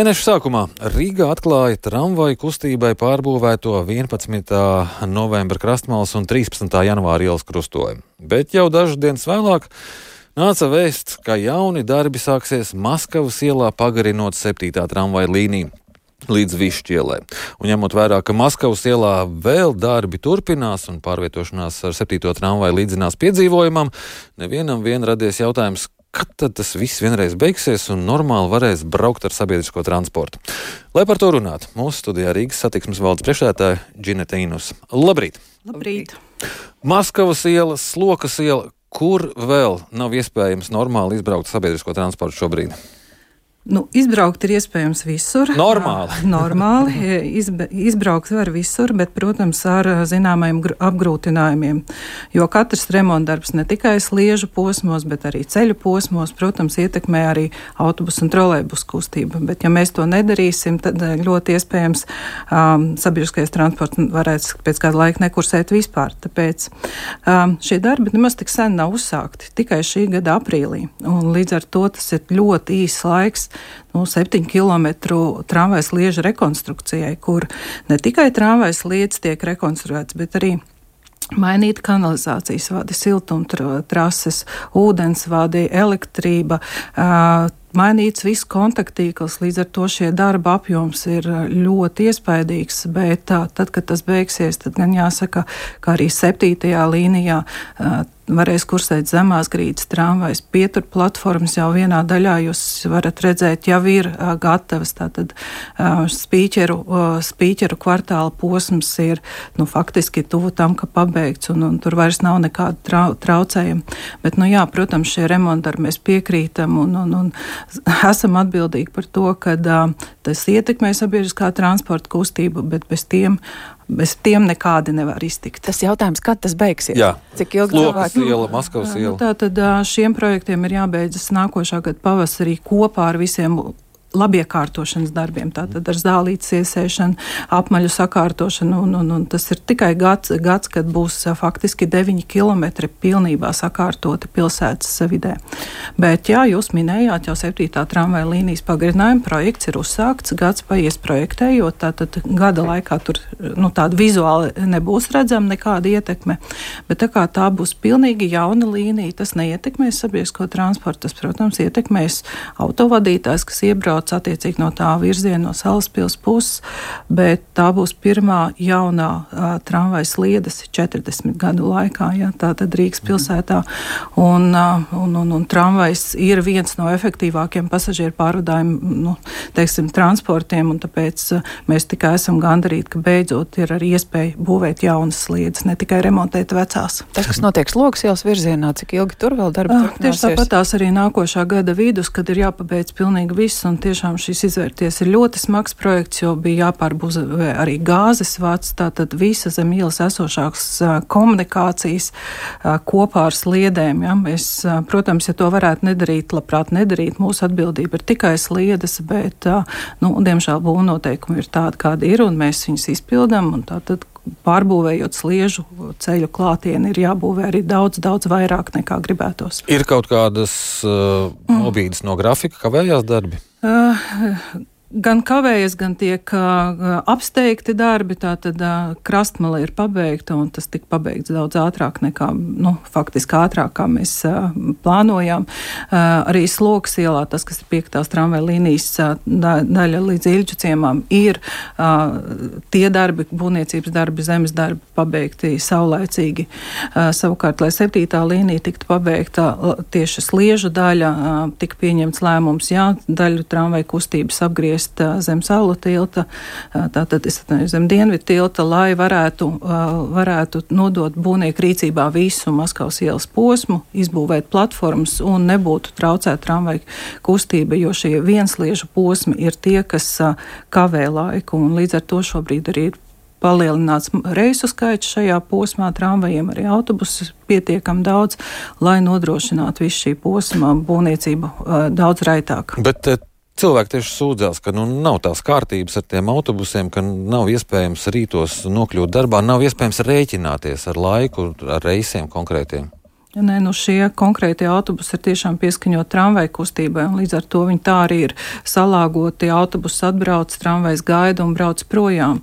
Mēneša sākumā Rīgā atklāja tramvaju kustībai pārbūvēto 11. novembra krastmalas un 13. janvāra ielas krustojumu. Bet jau dažas dienas vēlāk nāca vēsts, ka jauni darbi sāksies Maskavas ielā pagarinot 7. tramvaju līniju. Līdz Višķielē. Un ņemot vērā, ka Maskavas ielā vēl darbi turpinās un pārvietošanās ar 7. tramvaju līdzinās piedzīvojumam, nevienam vien radies jautājums, kad tad tas viss vienreiz beigsies un normāli varēs braukt ar sabiedrisko transportu. Lai par to runātu, mūsu studijā Rīgas satiksmes valdes priekšsēdētāja Džineta Inus. Labrīt! Labrīt! Maskavas iela, Slokas iela, kur vēl nav iespējams normāli izbraukt sabiedrisko transportu šobrīd? Nu, izbraukt ir iespējams visur. Normāli. Normāli. Izbe, izbraukt var visur, bet, protams, ar zināmajiem apgrūtinājumiem. Jo katrs remontdarbs ne tikai sliežu posmos, bet arī ceļu posmos, protams, ietekmē arī autobusu un trolēbus kustību. Bet, ja mēs to nedarīsim, tad ļoti iespējams um, sabiedriskais transports varētu pēc kāda laika nekursēt vispār. Tāpēc um, šie darbi nemaz tik sen nav uzsākti, tikai šī gada aprīlī. Un līdz ar to tas ir ļoti īss laiks nu, 7 km tramvajas lieža rekonstrukcijai, kur ne tikai tramvajas lietas tiek rekonstruētas, bet arī mainīt kanalizācijas vadi, siltumtrases, ūdensvadi, elektrība. Mainīts viss kontaktīkls, līdz ar to šie darba apjoms ir ļoti iespaidīgs, bet tad, kad tas beigsies, tad gan jāsaka, ka arī septītajā līnijā varēs kursēt zemās grīdas tramvajas. Pietur platformas jau vienā daļā jūs varat redzēt, jau ir uh, gatavas. Tātad uh, spīķeru, uh, spīķeru kvartāla posms ir nu, faktiski tuvu tam, ka pabeigts, un, un tur vairs nav nekāda trau, traucējuma. Bet, nu, jā, protams, šie remonti mēs piekrītam un, un, un esam atbildīgi par to, ka uh, tas ietekmē sabiedriskā transporta kustību, bet bez tiem bez tiem nekādi nevar iztikt. Tas jautājums, kad tas beigsies? Jā. Cik ilgi Lokas iela, Maskavas iela? Nu, tā tad šiem projektiem ir jābeidzas nākošā gada pavasarī kopā ar visiem labiekārtošanas darbiem, tātad ar zālītes iesēšanu, apmaļu sakārtošanu, un, un, un tas ir tikai gads, gads kad būs faktiski 9 km pilnībā sakārtoti pilsētas vidē. Bet, jā, jūs minējāt, jau 7. tramvaja līnijas pagarinājuma projekts ir uzsākts, gads paies projektējot, tātad gada laikā tur nu, tāda vizuāli nebūs redzama nekāda ietekme, bet tā kā tā būs pilnīgi jauna līnija, tas neietekmēs sabiedrisko transportu, tas, protams, ietekmēs autovadītājs, kas iebrauc brauc attiecīgi no tā virziena, no Salaspils puses, bet tā būs pirmā jaunā uh, tramvajas sliedes 40 gadu laikā, ja, tā tad Rīgas pilsētā. Un, uh, un, un, un tramvajs ir viens no efektīvākiem pasažieru pārvadājumu, nu, teiksim, transportiem, un tāpēc uh, mēs tikai esam gandarīti, ka beidzot ir arī iespēja būvēt jaunas sliedes, ne tikai remontēt vecās. Tas, kas notiek sloks ielas virzienā, cik ilgi tur vēl darba? Uh, tieši tāpat tās arī nākošā gada vidus, kad ir jāpabeidz pilnīgi viss, un tiešām šis izvērties ir ļoti smags projekts, jo bija jāpārbūvē arī gāzes vats, tātad visa zem ielas esošākas komunikācijas kopā ar sliedēm. Ja? Mēs, protams, ja to varētu nedarīt, labprāt nedarīt, mūsu atbildība ir tikai sliedes, bet, nu, diemžēl būvnoteikumi ir tādi, kādi ir, un mēs viņus izpildam, un tātad pārbūvējot sliežu ceļu klātienē, ir jābūvē arī daudz, daudz vairāk nekā gribētos. Ir kaut kādas uh, nobīdes no grafika, kavējās darbi? Uh, gan kavējas, gan tiek uh, apsteigti darbi. Tātad uh, krastmala ir pabeigta, un tas tika pabeigts daudz ātrāk nekā, nu, faktiski ātrāk, kā mēs uh, plānojām. Arī sloks ielā, tas, kas ir piektās tramvai līnijas uh, daļa līdz Ilģu ciemām, ir tie darbi, būvniecības darbi, zemes darbi pabeigti saulēcīgi. Savukārt, lai septītā līnija tiktu pabeigta, tieši sliežu daļa, tika pieņemts lēmums, jā, daļu tramvai kustības apgriezt ieviest zem saulu tilta, tātad zem dienvidu tilta, lai varētu, varētu nodot būvnieku rīcībā visu Maskavas ielas posmu, izbūvēt platformas un nebūtu traucēt tramvaju kustība, jo šie viensliežu posmi ir tie, kas kavē laiku, un līdz ar to šobrīd arī ir palielināts reisu skaits šajā posmā, tramvajiem arī autobusu pietiekami daudz, lai nodrošinātu visu šī posma būvniecību daudz raitāk. Bet cilvēki tieši sūdzās, ka nu, nav tās kārtības ar tiem autobusiem, ka nav iespējams rītos nokļūt darbā, nav iespējams rēķināties ar laiku, ar reisiem konkrētiem. Nē, nu šie konkrētie autobusi ir tiešām pieskaņot tramvaju kustībai, un līdz ar to viņi tā arī ir salāgoti. Autobus atbrauc, tramvajs gaida un brauc projām.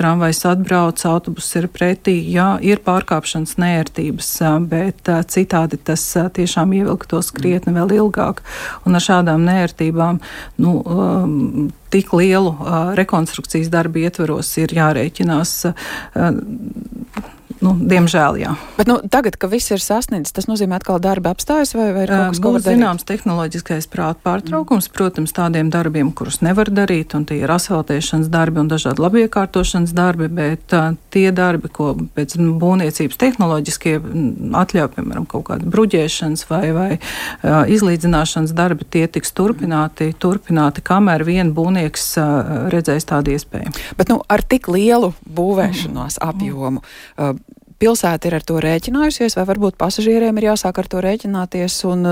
Tramvajs atbrauc, autobus ir pretī, jā, ir pārkāpšanas nērtības, bet citādi tas tiešām ievilktos krietni vēl ilgāk. Un ar šādām nērtībām, nu, tik lielu rekonstrukcijas darbu ietveros ir jārēķinās Nu, diemžēl, jā. Bet, nu, tagad, kad viss ir sasniegts, tas nozīmē, ka darba apstājas vai, vai ir kaut kas, darīt? Zināms, tehnoloģiskais prāta pārtraukums, mm. protams, tādiem darbiem, kurus nevar darīt, un tie ir asfaltēšanas darbi un dažādi labiekārtošanas darbi, bet uh, tie darbi, ko pēc būvniecības tehnoloģiskie atļauj, piemēram, kaut kāda bruģēšanas vai, vai uh, izlīdzināšanas darbi, tie tiks turpināti, turpināti kamēr vien būvnieks redzēs tādu iespēju. Bet, nu, ar tik lielu būvēšanās apjomu. Pilsēta ir ar to rēķinājusies, vai varbūt pasažieriem ir jāsāk ar to rēķināties un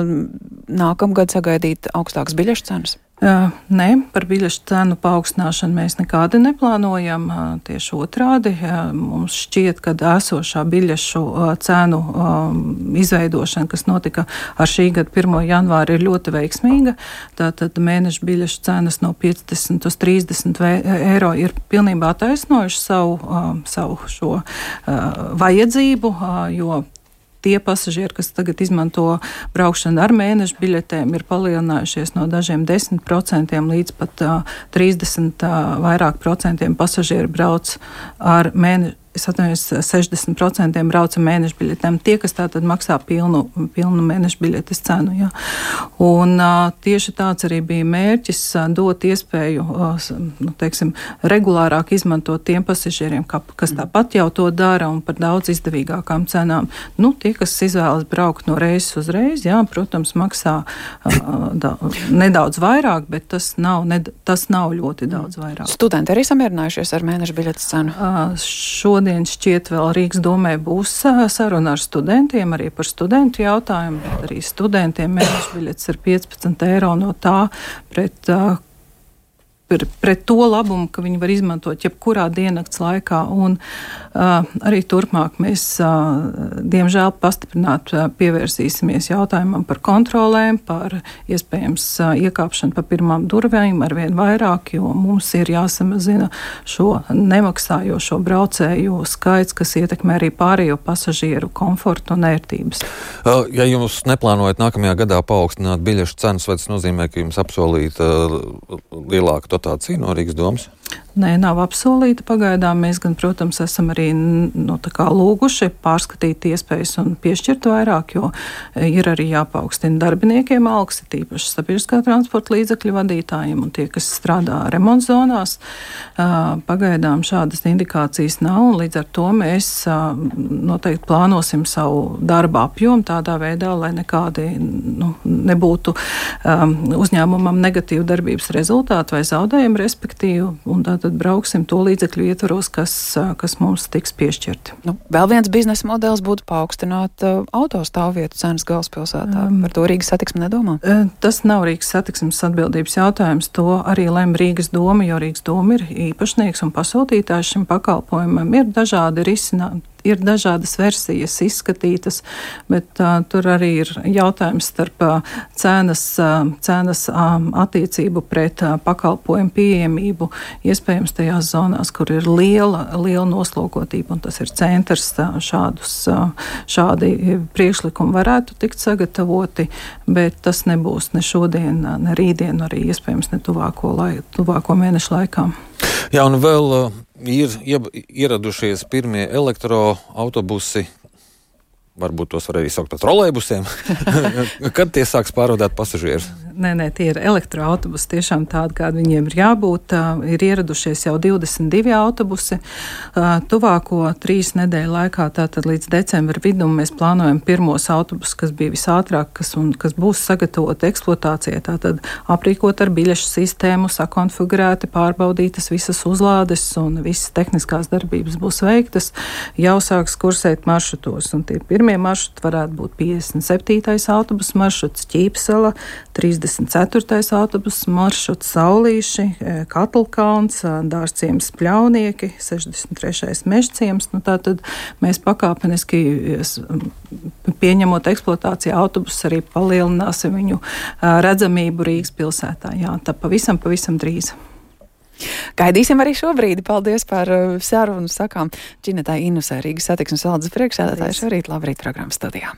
nākamgad sagaidīt augstākas biļešu cenas? Nē, par biļešu cenu paaugstināšanu mēs nekādi neplānojam. Tieši otrādi mums šķiet, ka esošā biļešu cenu izveidošana, kas notika ar šī gada 1. janvāru, ir ļoti veiksmīga. Tātad mēneša biļešu cenas no 50 uz 30 eiro ir pilnībā taisnojuši savu, savu šo vajadzību, jo tie pasažieri, kas tagad izmanto braukšanu ar mēnešu biļetēm, ir palielinājušies no dažiem 10% līdz pat uh, 30% uh, vairāk procentiem pasažieru brauc ar mēnešu es atvainojos, 60% brauca mēneša biļetēm. Tie, kas tātad maksā pilnu, pilnu mēneša biļetes cenu. Jā. Un uh, tieši tāds arī bija mērķis uh, dot iespēju, uh, nu, teiksim, regulārāk izmantot tiem pasažieriem, ka, kas tāpat jau to dara un par daudz izdevīgākām cenām. Nu, tie, kas izvēlas braukt no reizes uz reizi, jā, protams, maksā uh, da, nedaudz vairāk, bet tas nav, ne, tas nav ļoti daudz vairāk. Studenti arī samierinājušies ar mēneša biļetes cenu? Uh, šodien šķiet vēl Rīgas domē būs saruna ar studentiem arī par studentu jautājumu, bet arī studentiem mēneša biļets ir 15 eiro no tā pret pret to labumu, ka viņi var izmantot jebkurā diennakts laikā. Un, uh, arī turpmāk mēs, uh, diemžēl, pastiprināt uh, pievērsīsimies jautājumam par kontrolēm, par iespējams uh, iekāpšanu pa pirmām durvīm ar vien vairāk, jo mums ir jāsamazina šo nemaksājošo braucēju skaits, kas ietekmē arī pārējo pasažieru komfortu un ērtības. Uh, ja jūs neplānojat nākamajā gadā paaugstināt biļešu cenas, vai tas nozīmē, ka jums apsolīta uh, lielāka dotācija no Rīgas domas? Nē, nav apsolīta pagaidām. Mēs, gan, protams, esam arī nu, lūguši pārskatīt iespējas un piešķirt vairāk, jo ir arī jāpaukstina darbiniekiem algas, tīpaši sabiedriskā transporta līdzekļu vadītājiem un tie, kas strādā remontzonās. Pagaidām šādas indikācijas nav, un līdz ar to mēs noteikti plānosim savu darba apjomu tādā veidā, lai nekādi nu, nebūtu uzņēmumam negatīvu darbības rezultātu vai zaudējumu, respektīvi. Un tātad tad brauksim to līdzekļu ietvaros, kas, kas mums tiks piešķirti. Nu, vēl viens biznesa modelis būtu paaugstināt uh, autostāvvietu cenas galvaspilsētā. Um, Par to Rīgas satiksme nedomā? Tas nav Rīgas satiksmes atbildības jautājums. To arī lem Rīgas doma, jo Rīgas doma ir īpašnieks un pasūtītājs šim pakalpojumam. Ir dažādi risinājumi ir dažādas versijas izskatītas, bet uh, tur arī ir jautājums starp uh, cenas, uh, cenas uh, attiecību pret uh, pakalpojumu pieejamību. Iespējams, tajās zonās, kur ir liela, liela noslogotība, un tas ir centrs, uh, šādus, uh, šādi priekšlikumi varētu tikt sagatavoti, bet tas nebūs ne šodien, ne rītdien, arī iespējams ne tuvāko, lai, tuvāko mēnešu laikā. Jā, un vēl uh, ir ieradušies pirmie elektroautobusi. Varbūt tos var arī saukt par trolēļusiem. Kad tie sāks pārvadāt pasažierus? Nē, nē, tie ir elektroautobusi, tiešām tādi, kādi viņiem ir jābūt. Ir ieradušies jau 22 autobusi. Tuvāko trīs nedēļu laikā, tātad līdz decembra vidum, mēs plānojam pirmos autobusus, kas bija visātrāk, kas, un, kas būs sagatavoti eksploatācijai. Tātad aprīkot ar biļešu sistēmu, sakonfigurēti, pārbaudītas visas uzlādes un visas tehniskās darbības būs veiktas. Jau sāks kursēt maršrutos, un tie pirmie maršruti varētu būt 57. autobusu maršruts Ķīpsela, 30. 54. autobusu maršruts Saulīši, Katlkalns, Dārciems Pļaunieki, 63. mežciems. Nu, tātad mēs pakāpeniski pieņemot eksploatācijā autobusus arī palielināsim viņu redzamību Rīgas pilsētā. Jā, tā pavisam, pavisam drīz. Gaidīsim arī šobrīd. Paldies par sarunu. Sakām Činetai Inusē Rīgas satiksmes valdes priekšsēdētāju šorīt. Labrīt programmas studijā.